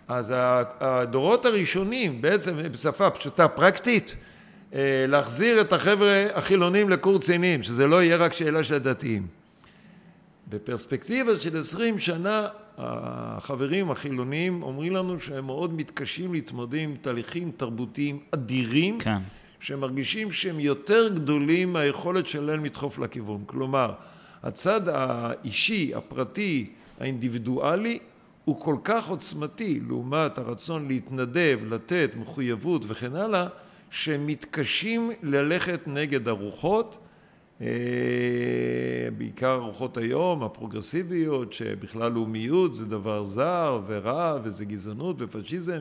אז הדורות הראשונים, בעצם בשפה פשוטה פרקטית, להחזיר את החבר'ה החילונים לקורצינים, שזה לא יהיה רק שאלה של הדתיים. בפרספקטיבה של עשרים שנה החברים החילונים אומרים לנו שהם מאוד מתקשים להתמודד עם תהליכים תרבותיים אדירים, כן. שהם מרגישים שהם יותר גדולים מהיכולת שלהם לדחוף לכיוון. כלומר, הצד האישי, הפרטי, האינדיבידואלי, הוא כל כך עוצמתי לעומת הרצון להתנדב, לתת, מחויבות וכן הלאה, שהם מתקשים ללכת נגד הרוחות, אה, בעיקר הרוחות היום, הפרוגרסיביות, שבכלל לאומיות זה דבר זר ורע וזה גזענות ופשיזם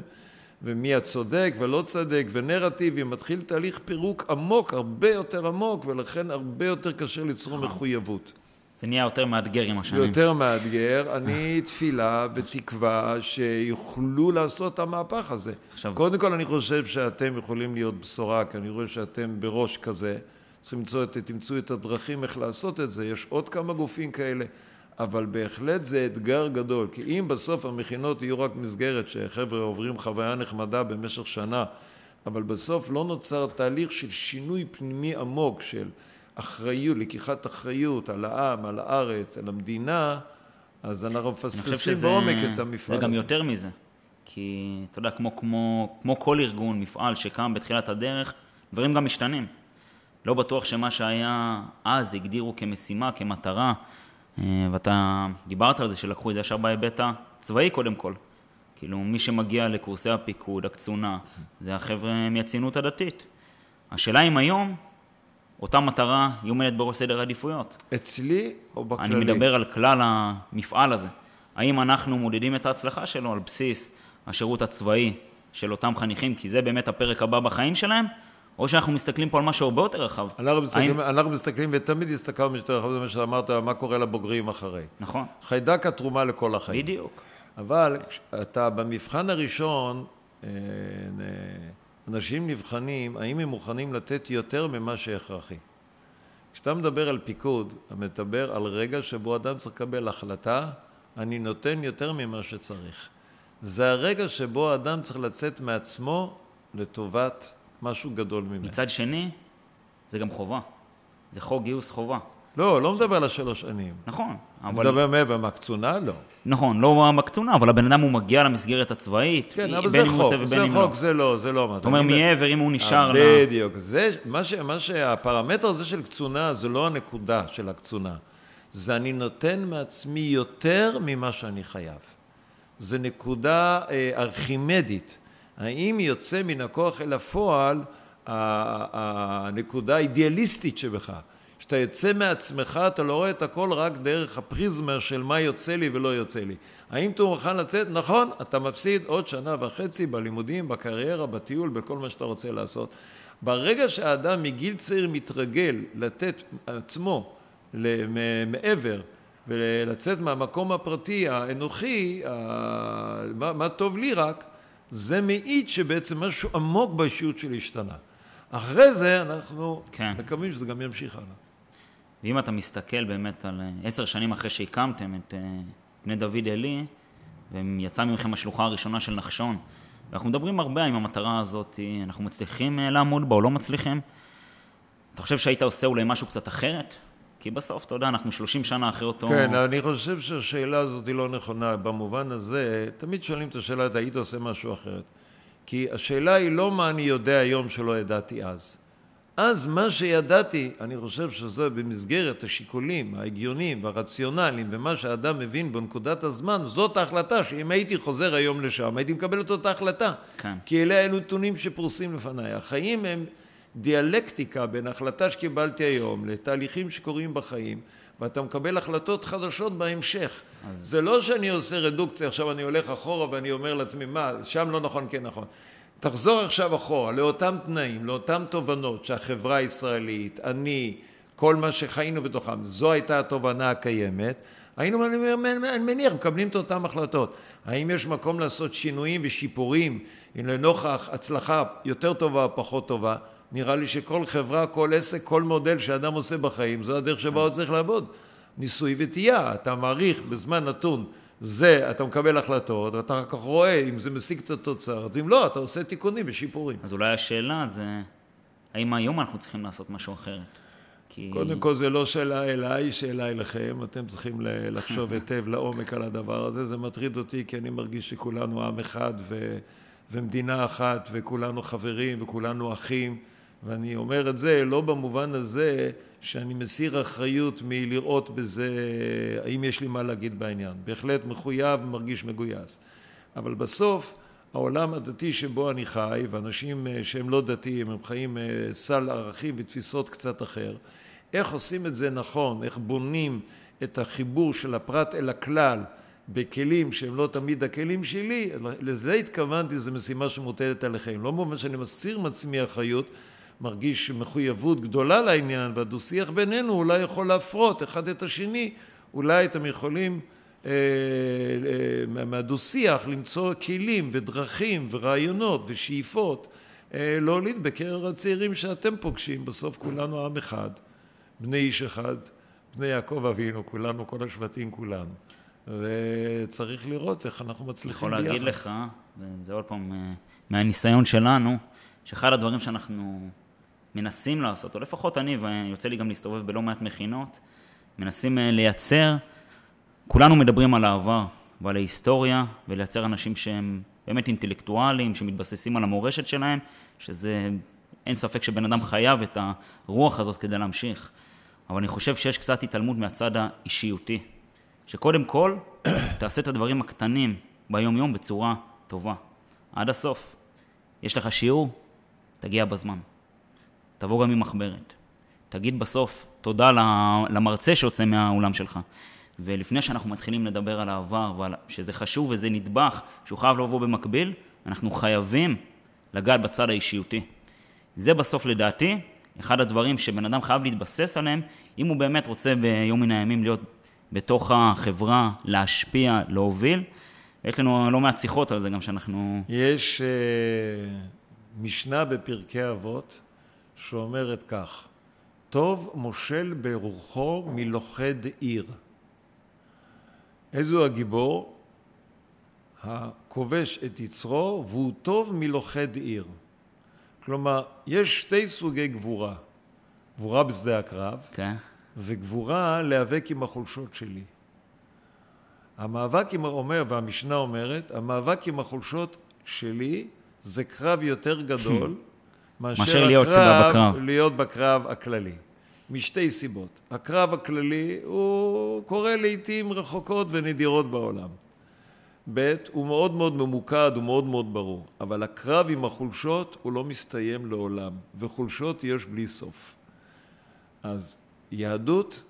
ומי הצודק ולא צודק ונרטיבי, מתחיל תהליך פירוק עמוק, הרבה יותר עמוק ולכן הרבה יותר קשה ליצור נכון. מחויבות. זה נהיה יותר מאתגר עם השנים. יותר מאתגר. אני תפילה ותקווה שיוכלו לעשות את המהפך הזה. עכשיו... קודם כל אני חושב שאתם יכולים להיות בשורה, כי אני רואה שאתם בראש כזה. צריכים למצוא את, תמצאו את הדרכים איך לעשות את זה. יש עוד כמה גופים כאלה. אבל בהחלט זה אתגר גדול, כי אם בסוף המכינות יהיו רק מסגרת שחבר'ה עוברים חוויה נחמדה במשך שנה, אבל בסוף לא נוצר תהליך של שינוי פנימי עמוק של אחריות, לקיחת אחריות על העם, על הארץ, על המדינה, אז אנחנו מפספסים בעומק את המפעל הזה. זה גם יותר מזה. כי אתה יודע, כמו, כמו, כמו כל ארגון, מפעל שקם בתחילת הדרך, דברים גם משתנים. לא בטוח שמה שהיה אז הגדירו כמשימה, כמטרה, אה, ואתה דיברת על זה שלקחו את זה ישר בהיבט הצבאי קודם כל. כאילו, מי שמגיע לקורסי הפיקוד, הקצונה, זה החבר'ה מהציונות הדתית. השאלה אם היום אותה מטרה היא עומדת בראש סדר העדיפויות. אצלי או בכללי? אני מדבר על כלל המפעל הזה. האם אנחנו מודדים את ההצלחה שלו על בסיס השירות הצבאי של אותם חניכים, כי זה באמת הפרק הבא בחיים שלהם, או שאנחנו מסתכלים פה על משהו הרבה יותר רחב. אנחנו מסתכלים, האם... אנחנו מסתכלים ותמיד הסתכלנו יותר רחב, זה מה שאמרת, מה קורה לבוגרים אחרי. נכון. חיידק התרומה לכל החיים. בדיוק. אבל אתה במבחן הראשון, אה, אנשים נבחנים, האם הם מוכנים לתת יותר ממה שהכרחי. כשאתה מדבר על פיקוד, אתה מדבר על רגע שבו אדם צריך לקבל החלטה, אני נותן יותר ממה שצריך. זה הרגע שבו אדם צריך לצאת מעצמו לטובת משהו גדול ממנו. מצד שני, זה גם חובה. זה חוק גיוס חובה. לא, לא מדבר על השלוש שנים. נכון, אבל... מדבר מעבר מהקצונה? לא. נכון, לא מהקצונה, אבל הבן אדם הוא מגיע למסגרת הצבאית, כן, אבל זה חוק, זה חוק, לא. זה לא, זה לא... אתה אומר מעבר, אם הוא נשאר. בדיוק. זה, מה, ש, מה שהפרמטר הזה של קצונה, זה לא הנקודה של הקצונה. זה אני נותן מעצמי יותר ממה שאני חייב. זה נקודה אה, ארכימדית. האם יוצא מן הכוח אל הפועל הנקודה האידיאליסטית שבך? כשאתה יוצא מעצמך אתה לא רואה את הכל רק דרך הפריזמה של מה יוצא לי ולא יוצא לי. האם אתה מוכן לצאת? נכון, אתה מפסיד עוד שנה וחצי בלימודים, בקריירה, בטיול, בכל מה שאתה רוצה לעשות. ברגע שהאדם מגיל צעיר מתרגל לתת עצמו מעבר ולצאת מהמקום הפרטי האנוכי, מה, מה טוב לי רק, זה מעיד שבעצם משהו עמוק באישיות שלי השתנה. אחרי זה אנחנו כן. מקווים שזה גם ימשיך הלאה. ואם אתה מסתכל באמת על אה, עשר שנים אחרי שהקמתם את אה, בני דוד עלי, ויצא ממכם השלוחה הראשונה של נחשון, ואנחנו מדברים הרבה אם המטרה הזאת, אנחנו מצליחים אה, לעמוד בה או לא מצליחים. אתה חושב שהיית עושה אולי משהו קצת אחרת? כי בסוף, אתה יודע, אנחנו 30 שנה אחרי אותו... כן, אני חושב שהשאלה הזאת היא לא נכונה. במובן הזה, תמיד שואלים את השאלה, היית עושה משהו אחרת. כי השאלה היא לא מה אני יודע היום שלא ידעתי אז. אז מה שידעתי, אני חושב שזה במסגרת השיקולים ההגיוניים והרציונליים ומה שהאדם מבין בנקודת הזמן, זאת ההחלטה שאם הייתי חוזר היום לשם הייתי מקבל את אותה החלטה. כן. כי אלה אלו נתונים שפרוסים לפניי. החיים הם דיאלקטיקה בין החלטה שקיבלתי היום לתהליכים שקורים בחיים ואתה מקבל החלטות חדשות בהמשך. אז... זה לא שאני עושה רדוקציה, עכשיו אני הולך אחורה ואני אומר לעצמי, מה, שם לא נכון, כן נכון. תחזור עכשיו אחורה לאותם תנאים, לאותן תובנות שהחברה הישראלית, אני, כל מה שחיינו בתוכם, זו הייתה התובנה הקיימת, היינו, אני מניח, מקבלים את אותן החלטות. האם יש מקום לעשות שינויים ושיפורים לנוכח הצלחה יותר טובה או פחות טובה? נראה לי שכל חברה, כל עסק, כל מודל שאדם עושה בחיים, זו הדרך שבה הוא צריך לעבוד. ניסוי וטעייה, אתה מעריך בזמן נתון זה, אתה מקבל החלטות, ואתה אחר כך רואה אם זה משיג את התוצר, אם לא, אתה עושה תיקונים ושיפורים. אז אולי השאלה זה, האם היום אנחנו צריכים לעשות משהו אחרת? כי... קודם כל זה לא שאלה אליי, שאלה אליכם, אתם צריכים לחשוב היטב לעומק על הדבר הזה, זה מטריד אותי כי אני מרגיש שכולנו עם אחד ו... ומדינה אחת וכולנו חברים וכולנו אחים ואני אומר את זה לא במובן הזה שאני מסיר אחריות מלראות בזה האם יש לי מה להגיד בעניין. בהחלט מחויב ומרגיש מגויס. אבל בסוף העולם הדתי שבו אני חי ואנשים אה, שהם לא דתיים הם חיים אה, סל ערכים ותפיסות קצת אחר איך עושים את זה נכון, איך בונים את החיבור של הפרט אל הכלל בכלים שהם לא תמיד הכלים שלי, לזה התכוונתי, זו משימה שמוטלת עליכם. לא במובן שאני מסיר מעצמי אחריות, מרגיש מחויבות גדולה לעניין והדו שיח בינינו אולי יכול להפרות אחד את השני אולי אתם יכולים אה, אה, מהדו שיח למצוא כלים ודרכים ורעיונות ושאיפות אה, להוליד בקרב הצעירים שאתם פוגשים בסוף כולנו עם אחד בני איש אחד בני יעקב אבינו כולנו כל השבטים כולנו וצריך לראות איך אנחנו מצליחים ביחד. יכול להגיד לך, וזה עוד פעם מהניסיון שלנו, שאחד הדברים שאנחנו מנסים לעשות, או לפחות אני, ויוצא לי גם להסתובב בלא מעט מכינות, מנסים אה, לייצר, כולנו מדברים על העבר ועל ההיסטוריה, ולייצר אנשים שהם באמת אינטלקטואלים, שמתבססים על המורשת שלהם, שזה, אין ספק שבן אדם חייב את הרוח הזאת כדי להמשיך. אבל אני חושב שיש קצת התעלמות מהצד האישיותי. שקודם כל, תעשה את הדברים הקטנים ביום-יום בצורה טובה. עד הסוף. יש לך שיעור, תגיע בזמן. תבוא גם עם מחברת. תגיד בסוף תודה למרצה שיוצא מהאולם שלך. ולפני שאנחנו מתחילים לדבר על העבר, ועל, שזה חשוב וזה נדבך שהוא חייב לבוא במקביל, אנחנו חייבים לגעת בצד האישיותי. זה בסוף לדעתי אחד הדברים שבן אדם חייב להתבסס עליהם, אם הוא באמת רוצה ביום מן הימים להיות בתוך החברה, להשפיע, להוביל. יש לנו לא מעט שיחות על זה גם שאנחנו... יש uh, משנה בפרקי אבות שאומרת כך: טוב מושל ברוחו מלוכד עיר. איזו הגיבור? הכובש את יצרו והוא טוב מלוכד עיר. כלומר, יש שתי סוגי גבורה. גבורה בשדה הקרב, כן. Okay. וגבורה להיאבק עם החולשות שלי. המאבק עם, אומר, והמשנה אומרת, המאבק עם החולשות שלי זה קרב יותר גדול מאשר להיות הקרב, בקרב. להיות בקרב הכללי. משתי סיבות. הקרב הכללי הוא קורה לעיתים רחוקות ונדירות בעולם. ב', הוא מאוד מאוד ממוקד, הוא מאוד מאוד ברור. אבל הקרב עם החולשות הוא לא מסתיים לעולם, וחולשות יש בלי סוף. אז יהדות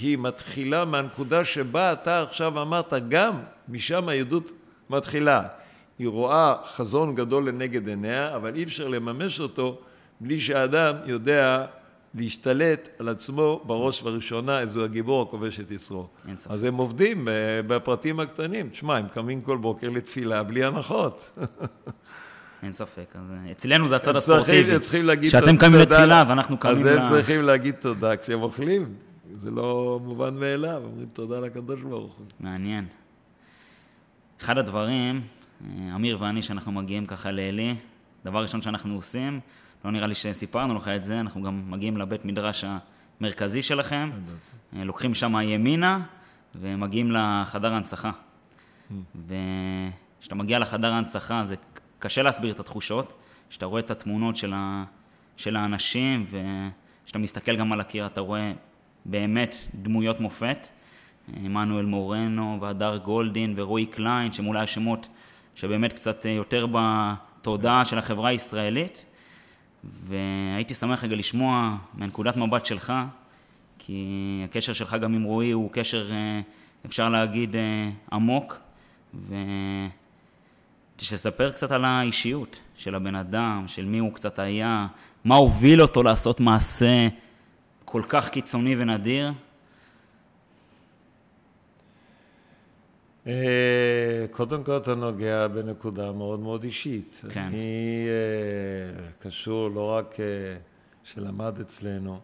היא מתחילה מהנקודה שבה אתה עכשיו אמרת, גם משם היהדות מתחילה. היא רואה חזון גדול לנגד עיניה, אבל אי אפשר לממש אותו בלי שהאדם יודע להשתלט על עצמו בראש ובראשונה, איזו הגיבור הכובש את ישרו. אז הם עובדים בפרטים הקטנים. תשמע, הם קמים כל בוקר לתפילה בלי הנחות. אין ספק. אז אצלנו זה הצד הספורטיבי. שאתם קמים לתפילה ואנחנו קמים. אז הם צריכים להגיד תודה כשהם אוכלים. זה לא מובן מאליו, אומרים תודה לקדוש ברוך הוא. מעניין. אחד הדברים, אמיר ואני, שאנחנו מגיעים ככה לעלי, דבר ראשון שאנחנו עושים, לא נראה לי שסיפרנו לך את זה, אנחנו גם מגיעים לבית מדרש המרכזי שלכם, לוקחים שם ימינה ומגיעים לחדר ההנצחה. וכשאתה מגיע לחדר ההנצחה זה קשה להסביר את התחושות, כשאתה רואה את התמונות של, ה... של האנשים וכשאתה מסתכל גם על הקיר אתה רואה באמת דמויות מופת, עמנואל מורנו והדר גולדין ורועי קליין, שהם אולי השמות שבאמת קצת יותר בתודעה של החברה הישראלית. והייתי שמח רגע לשמוע מנקודת מבט שלך, כי הקשר שלך גם עם רועי הוא קשר, אה, אפשר להגיד, אה, עמוק, ושתספר קצת על האישיות של הבן אדם, של מי הוא קצת היה, מה הוביל אותו לעשות מעשה כל כך קיצוני ונדיר. אה, קודם כל אתה נוגע בנקודה מאוד מאוד אישית. כן. אני אה, קשור לא רק אה, שלמד אצלנו,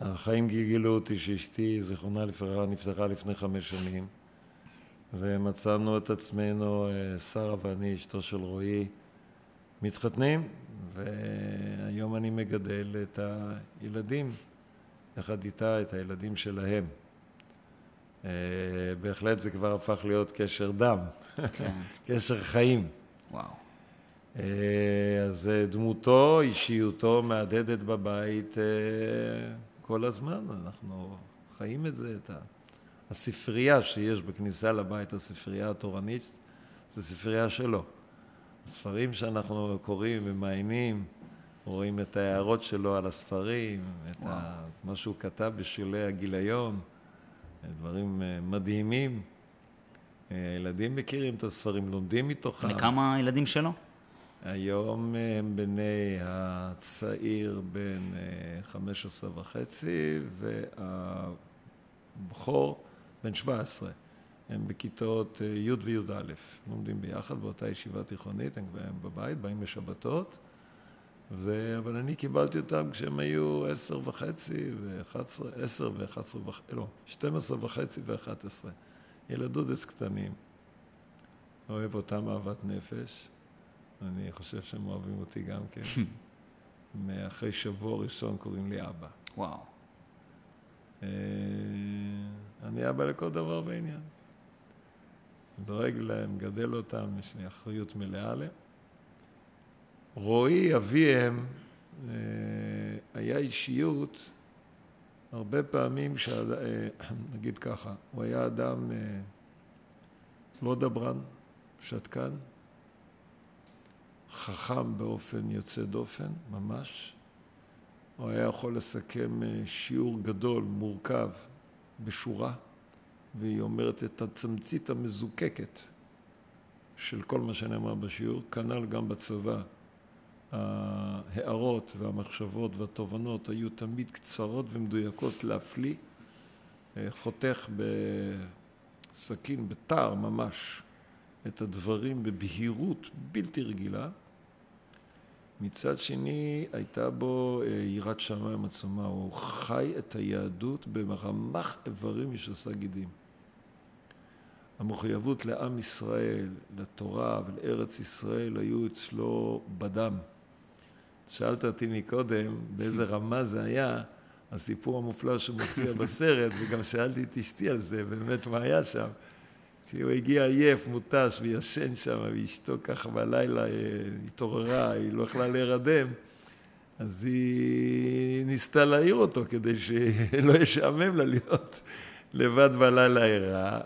החיים גלגלו אותי שאשתי, זיכרונה לפרעה, נפתחה לפני חמש שנים, ומצאנו את עצמנו, שרה ואני, אשתו של רועי, מתחתנים, והיום אני מגדל את הילדים, יחד איתה את הילדים שלהם. אה, בהחלט זה כבר הפך להיות קשר דם, כן. קשר חיים. וואו. אה, אז אה, דמותו, אישיותו מהדהדת בבית כל הזמן, אנחנו חיים את זה, את הספרייה שיש בכניסה לבית, הספרייה התורנית, זו ספרייה שלו. הספרים שאנחנו קוראים ומעיינים, רואים את ההערות שלו על הספרים, את ה... מה שהוא כתב בשולי הגיליון. דברים אה, מדהימים. אה, הילדים מכירים את הספרים, לומדים מתוכם. לכמה הילדים שלו? היום הם בני הצעיר בן 15 אה, וחצי והבכור בן 17. הם בכיתות י' וי"א, לומדים ביחד באותה ישיבה תיכונית, הם כבר בבית, באים בשבתות. ו... אבל אני קיבלתי אותם כשהם היו עשר וחצי ואחת עשרה, עשר ואחת עשרה וחצי, לא, שתים עשרה וחצי ואחת עשרה. ילדודס קטנים. אוהב אותם אהבת נפש. אני חושב שהם אוהבים אותי גם כן. מאחרי שבוע ראשון קוראים לי אבא. וואו. אה, אני אבא לכל דבר ועניין. דואג להם, גדל אותם, יש לי אחריות מלאה עליהם. רועי אביהם אה, היה אישיות הרבה פעמים, שעד, אה, נגיד ככה, הוא היה אדם אה, לא דברן, שתקן, חכם באופן יוצא דופן, ממש. הוא היה יכול לסכם שיעור גדול, מורכב, בשורה, והיא אומרת את התמצית המזוקקת של כל מה שנאמר בשיעור, כנ"ל גם בצבא. ההערות והמחשבות והתובנות היו תמיד קצרות ומדויקות להפליא, חותך בסכין, בתער ממש, את הדברים בבהירות בלתי רגילה. מצד שני, הייתה בו יראת שמיים עצומה, הוא חי את היהדות ברמ"ח איברים משסה גידים. המחויבות לעם ישראל, לתורה ולארץ ישראל היו אצלו בדם. שאלת אותי מקודם באיזה רמה זה היה, הסיפור המופלא שמופיע בסרט, וגם שאלתי את אשתי על זה, באמת מה היה שם. כשהוא הגיע עייף, מותש, וישן שם, ואשתו ככה בלילה התעוררה, היא לא יכלה להירדם, אז היא ניסתה להעיר אותו כדי שלא ישעמם לה להיות לבד בלילה ערה.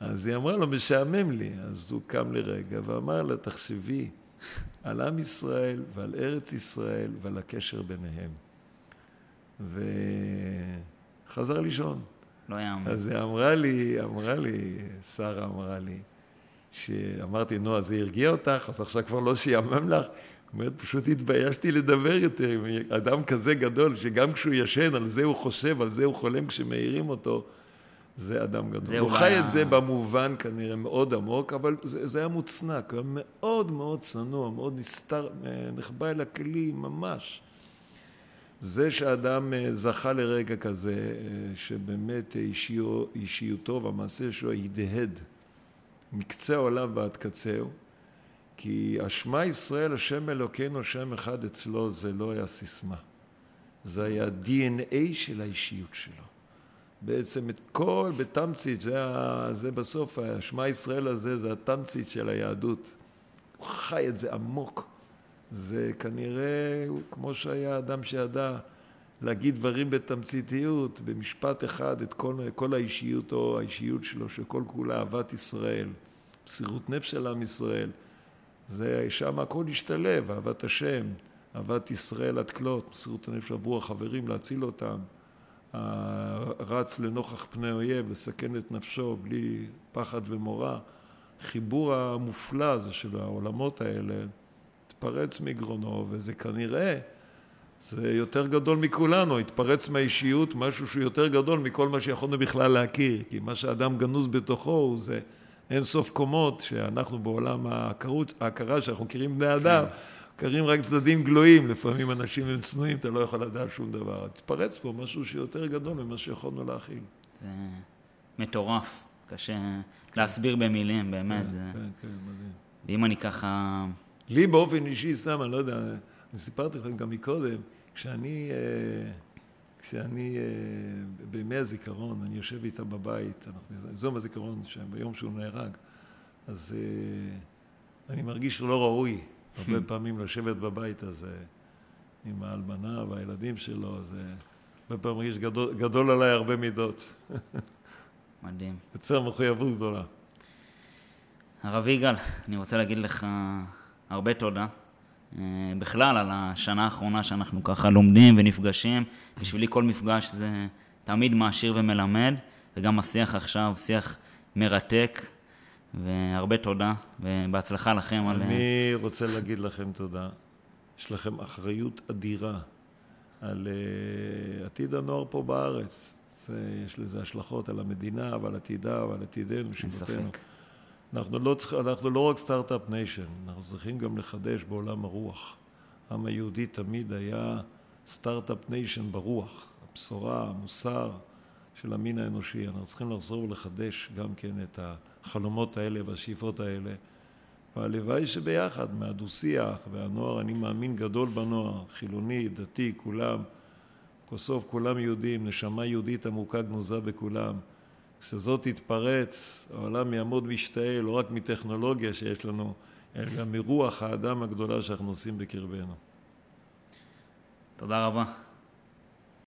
אז היא אמרה לו, משעמם לי. אז הוא קם לרגע ואמר לה, תחשבי על עם ישראל ועל ארץ ישראל ועל הקשר ביניהם. וחזר לישון. לא יאמן. אז היא אמרה לי, אמרה לי, שרה אמרה לי, שאמרתי, נו, אז זה הרגיע אותך, אז עכשיו כבר לא שיאמם לך. אומרת, פשוט התביישתי לדבר יותר עם אדם כזה גדול, שגם כשהוא ישן, על זה הוא חושב, על זה הוא חולם כשמעירים אותו. זה אדם גדול. הוא חי היה... את זה במובן כנראה מאוד עמוק, אבל זה, זה היה מוצנק, היה מאוד מאוד צנוע, מאוד נסתר, נחבא אל הכלים, ממש. זה שאדם אה, זכה לרגע כזה, אה, שבאמת אישיו, אישיותו והמעשה שלו הדהד מקצה העולם ועד קצהו, כי השמע ישראל השם אלוקינו שם אחד אצלו זה לא היה סיסמה, זה היה DNA של האישיות שלו. בעצם את כל, בתמצית, זה, זה בסוף, השמע ישראל הזה זה התמצית של היהדות. הוא חי את זה עמוק. זה כנראה, כמו שהיה אדם שידע להגיד דברים בתמציתיות, במשפט אחד, את כל, כל האישיות או האישיות שלו, שכל כולה אהבת ישראל, מסירות נפש של עם ישראל. זה, שם הכל השתלב, אהבת השם, אהבת ישראל עד כלות, מסירות הנפש עבור החברים, להציל אותם. רץ לנוכח פני אויב, לסכן את נפשו בלי פחד ומורא. חיבור המופלא הזה של העולמות האלה התפרץ מגרונו, וזה כנראה, זה יותר גדול מכולנו, התפרץ מהאישיות משהו שהוא יותר גדול מכל מה שיכולנו בכלל להכיר, כי מה שאדם גנוז בתוכו הוא זה אין סוף קומות, שאנחנו בעולם ההכרה שאנחנו מכירים בני אדם, כן. קרים רק צדדים גלויים, לפעמים אנשים הם צנועים, אתה לא יכול לדעת שום דבר. תתפרץ פה משהו שיותר גדול ממה שיכולנו להכיל. זה מטורף, קשה להסביר במילים, באמת. כן, זה... כן, כן, מדהים. ואם אני ככה... לי באופן אישי, סתם, אני לא יודע, אני סיפרתי לכם גם מקודם, כשאני, אה, כשאני אה, בימי הזיכרון, אני יושב איתה בבית, אנחנו, זום הזיכרון, ביום שהוא נהרג, אז אה, אני מרגיש לא ראוי. הרבה פעמים לשבת בבית הזה עם האלמנה והילדים שלו, זה הרבה פעמים מרגיש גדול, גדול עליי הרבה מידות. מדהים. יוצר מחויבות גדולה. הרב יגאל, אני רוצה להגיד לך הרבה תודה. אה, בכלל, על השנה האחרונה שאנחנו ככה לומדים ונפגשים. בשבילי כל מפגש זה תמיד מעשיר ומלמד, וגם השיח עכשיו, שיח מרתק, והרבה תודה, ובהצלחה לכם. אני על... רוצה להגיד לכם תודה. יש לכם אחריות אדירה על uh, עתיד הנוער פה בארץ. זה, יש לזה השלכות על המדינה ועל עתידה ועל עתידנו, שיבותינו. אנחנו לא, אנחנו לא רק start-up nation, אנחנו צריכים גם לחדש בעולם הרוח. העם היהודי תמיד היה start-up nation ברוח, הבשורה, המוסר של המין האנושי. אנחנו צריכים לחזור ולחדש גם כן את ה... החלומות האלה והשאיפות האלה. והלוואי שביחד, מהדו-שיח והנוער, אני מאמין גדול בנוער, חילוני, דתי, כולם, בסוף כולם יהודים, נשמה יהודית עמוקה גנוזה בכולם. כשזאת תתפרץ, העולם יעמוד משתאה לא רק מהטכנולוגיה שיש לנו, אלא גם מרוח האדם הגדולה שאנחנו עושים בקרבנו. תודה רבה.